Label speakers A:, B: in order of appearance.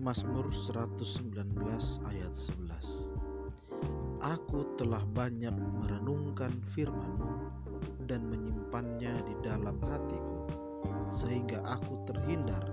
A: Mazmur 119 ayat 11 Aku telah banyak merenungkan firman-Mu dan menyimpannya di dalam hatiku sehingga aku terhindar